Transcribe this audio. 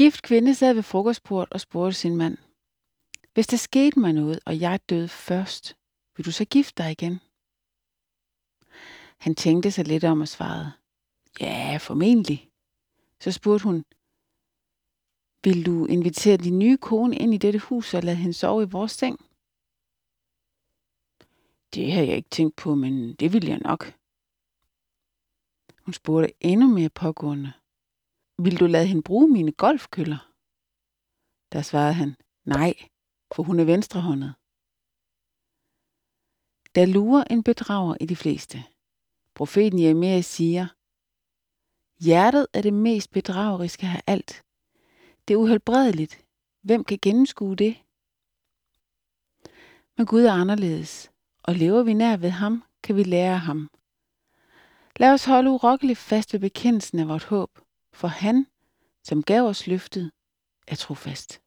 gift kvinde sad ved frokostbordet og spurgte sin mand. Hvis der skete mig noget, og jeg døde først, vil du så gifte dig igen? Han tænkte sig lidt om og svarede. Ja, formentlig. Så spurgte hun. Vil du invitere din nye kone ind i dette hus og lade hende sove i vores seng? Det havde jeg ikke tænkt på, men det vil jeg nok. Hun spurgte endnu mere pågående. Vil du lade hende bruge mine golfkøller? Der svarede han, nej, for hun er venstrehåndet. Der lurer en bedrager i de fleste. Profeten Jeremias siger, Hjertet er det mest bedrageriske af alt. Det er uhelbredeligt. Hvem kan gennemskue det? Men Gud er anderledes, og lever vi nær ved ham, kan vi lære af ham. Lad os holde urokkeligt fast ved bekendelsen af vort håb, for han, som gav os løftet, er trofast.